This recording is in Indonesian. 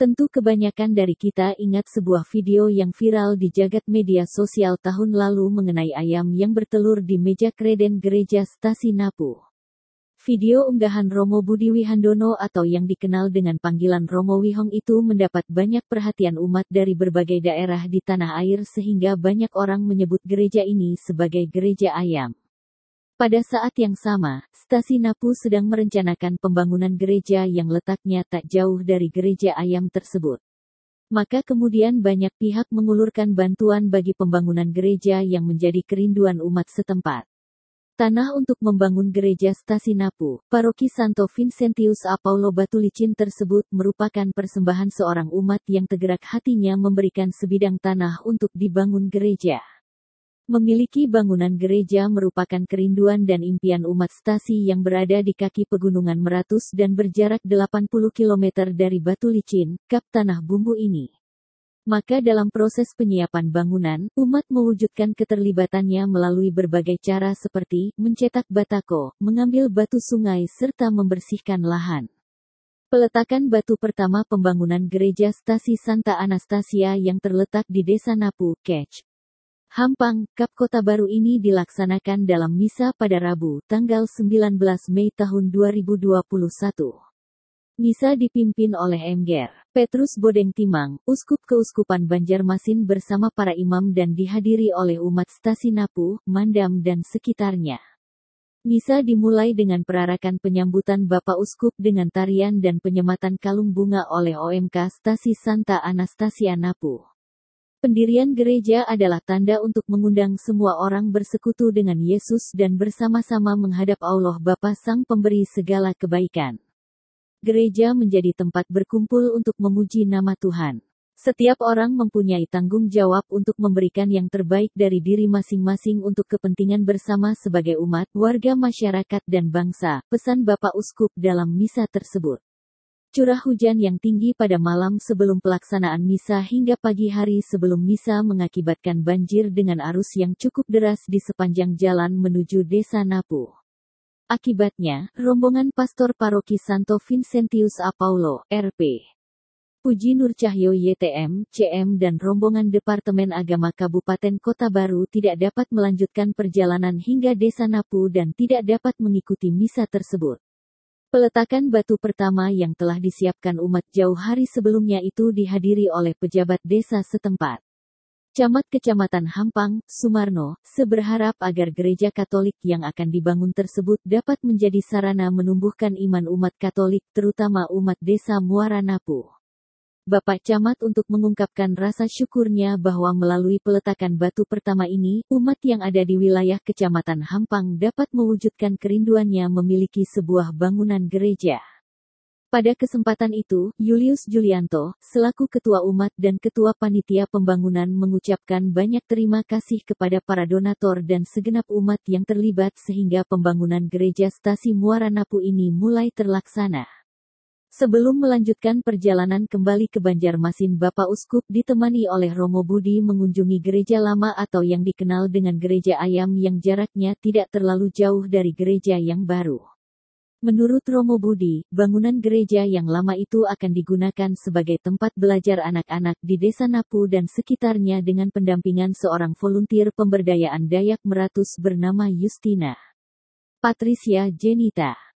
Tentu kebanyakan dari kita ingat sebuah video yang viral di jagat media sosial tahun lalu mengenai ayam yang bertelur di meja kreden gereja Stasi Napu. Video unggahan Romo Budi Wihandono atau yang dikenal dengan panggilan Romo Wihong itu mendapat banyak perhatian umat dari berbagai daerah di tanah air sehingga banyak orang menyebut gereja ini sebagai gereja ayam. Pada saat yang sama, Stasi Napu sedang merencanakan pembangunan gereja yang letaknya tak jauh dari gereja ayam tersebut. Maka kemudian banyak pihak mengulurkan bantuan bagi pembangunan gereja yang menjadi kerinduan umat setempat. Tanah untuk membangun gereja Stasi Napu, Paroki Santo Vincentius Apollo Batulicin tersebut merupakan persembahan seorang umat yang tergerak hatinya memberikan sebidang tanah untuk dibangun gereja. Memiliki bangunan gereja merupakan kerinduan dan impian umat stasi yang berada di kaki pegunungan Meratus dan berjarak 80 km dari Batu Licin, Kap Tanah Bumbu ini. Maka dalam proses penyiapan bangunan, umat mewujudkan keterlibatannya melalui berbagai cara seperti mencetak batako, mengambil batu sungai serta membersihkan lahan. Peletakan batu pertama pembangunan gereja stasi Santa Anastasia yang terletak di Desa Napu, Kech, Hampang, Kap Kota Baru ini dilaksanakan dalam misa pada Rabu, tanggal 19 Mei tahun 2021. Misa dipimpin oleh Emger, Petrus Bodeng Timang, Uskup Keuskupan Banjarmasin bersama para imam dan dihadiri oleh umat Stasi Napu, Mandam dan sekitarnya. Misa dimulai dengan perarakan penyambutan Bapak Uskup dengan tarian dan penyematan kalung bunga oleh OMK Stasi Santa Anastasia Napu. Pendirian gereja adalah tanda untuk mengundang semua orang bersekutu dengan Yesus dan bersama-sama menghadap Allah Bapa Sang Pemberi segala kebaikan. Gereja menjadi tempat berkumpul untuk memuji nama Tuhan. Setiap orang mempunyai tanggung jawab untuk memberikan yang terbaik dari diri masing-masing untuk kepentingan bersama sebagai umat, warga masyarakat dan bangsa, pesan Bapak Uskup dalam misa tersebut. Curah hujan yang tinggi pada malam sebelum pelaksanaan misa hingga pagi hari sebelum misa mengakibatkan banjir dengan arus yang cukup deras di sepanjang jalan menuju Desa Napu. Akibatnya, rombongan pastor paroki Santo Vincentius Apaulo, RP. Puji Nur Cahyo YTM, CM dan rombongan Departemen Agama Kabupaten Kota Baru tidak dapat melanjutkan perjalanan hingga Desa Napu dan tidak dapat mengikuti misa tersebut. Peletakan batu pertama yang telah disiapkan umat jauh hari sebelumnya itu dihadiri oleh pejabat desa setempat. Camat Kecamatan Hampang, Sumarno, seberharap agar gereja Katolik yang akan dibangun tersebut dapat menjadi sarana menumbuhkan iman umat Katolik terutama umat desa Muara Napu. Bapak Camat untuk mengungkapkan rasa syukurnya bahwa melalui peletakan batu pertama ini, umat yang ada di wilayah Kecamatan Hampang dapat mewujudkan kerinduannya memiliki sebuah bangunan gereja. Pada kesempatan itu, Julius Julianto, selaku Ketua Umat dan Ketua Panitia Pembangunan mengucapkan banyak terima kasih kepada para donatur dan segenap umat yang terlibat sehingga pembangunan gereja stasi Muara Napu ini mulai terlaksana. Sebelum melanjutkan perjalanan kembali ke Banjarmasin Bapak Uskup ditemani oleh Romo Budi mengunjungi gereja lama atau yang dikenal dengan gereja ayam yang jaraknya tidak terlalu jauh dari gereja yang baru. Menurut Romo Budi, bangunan gereja yang lama itu akan digunakan sebagai tempat belajar anak-anak di Desa Napu dan sekitarnya dengan pendampingan seorang volunteer pemberdayaan Dayak Meratus bernama Justina. Patricia Jenita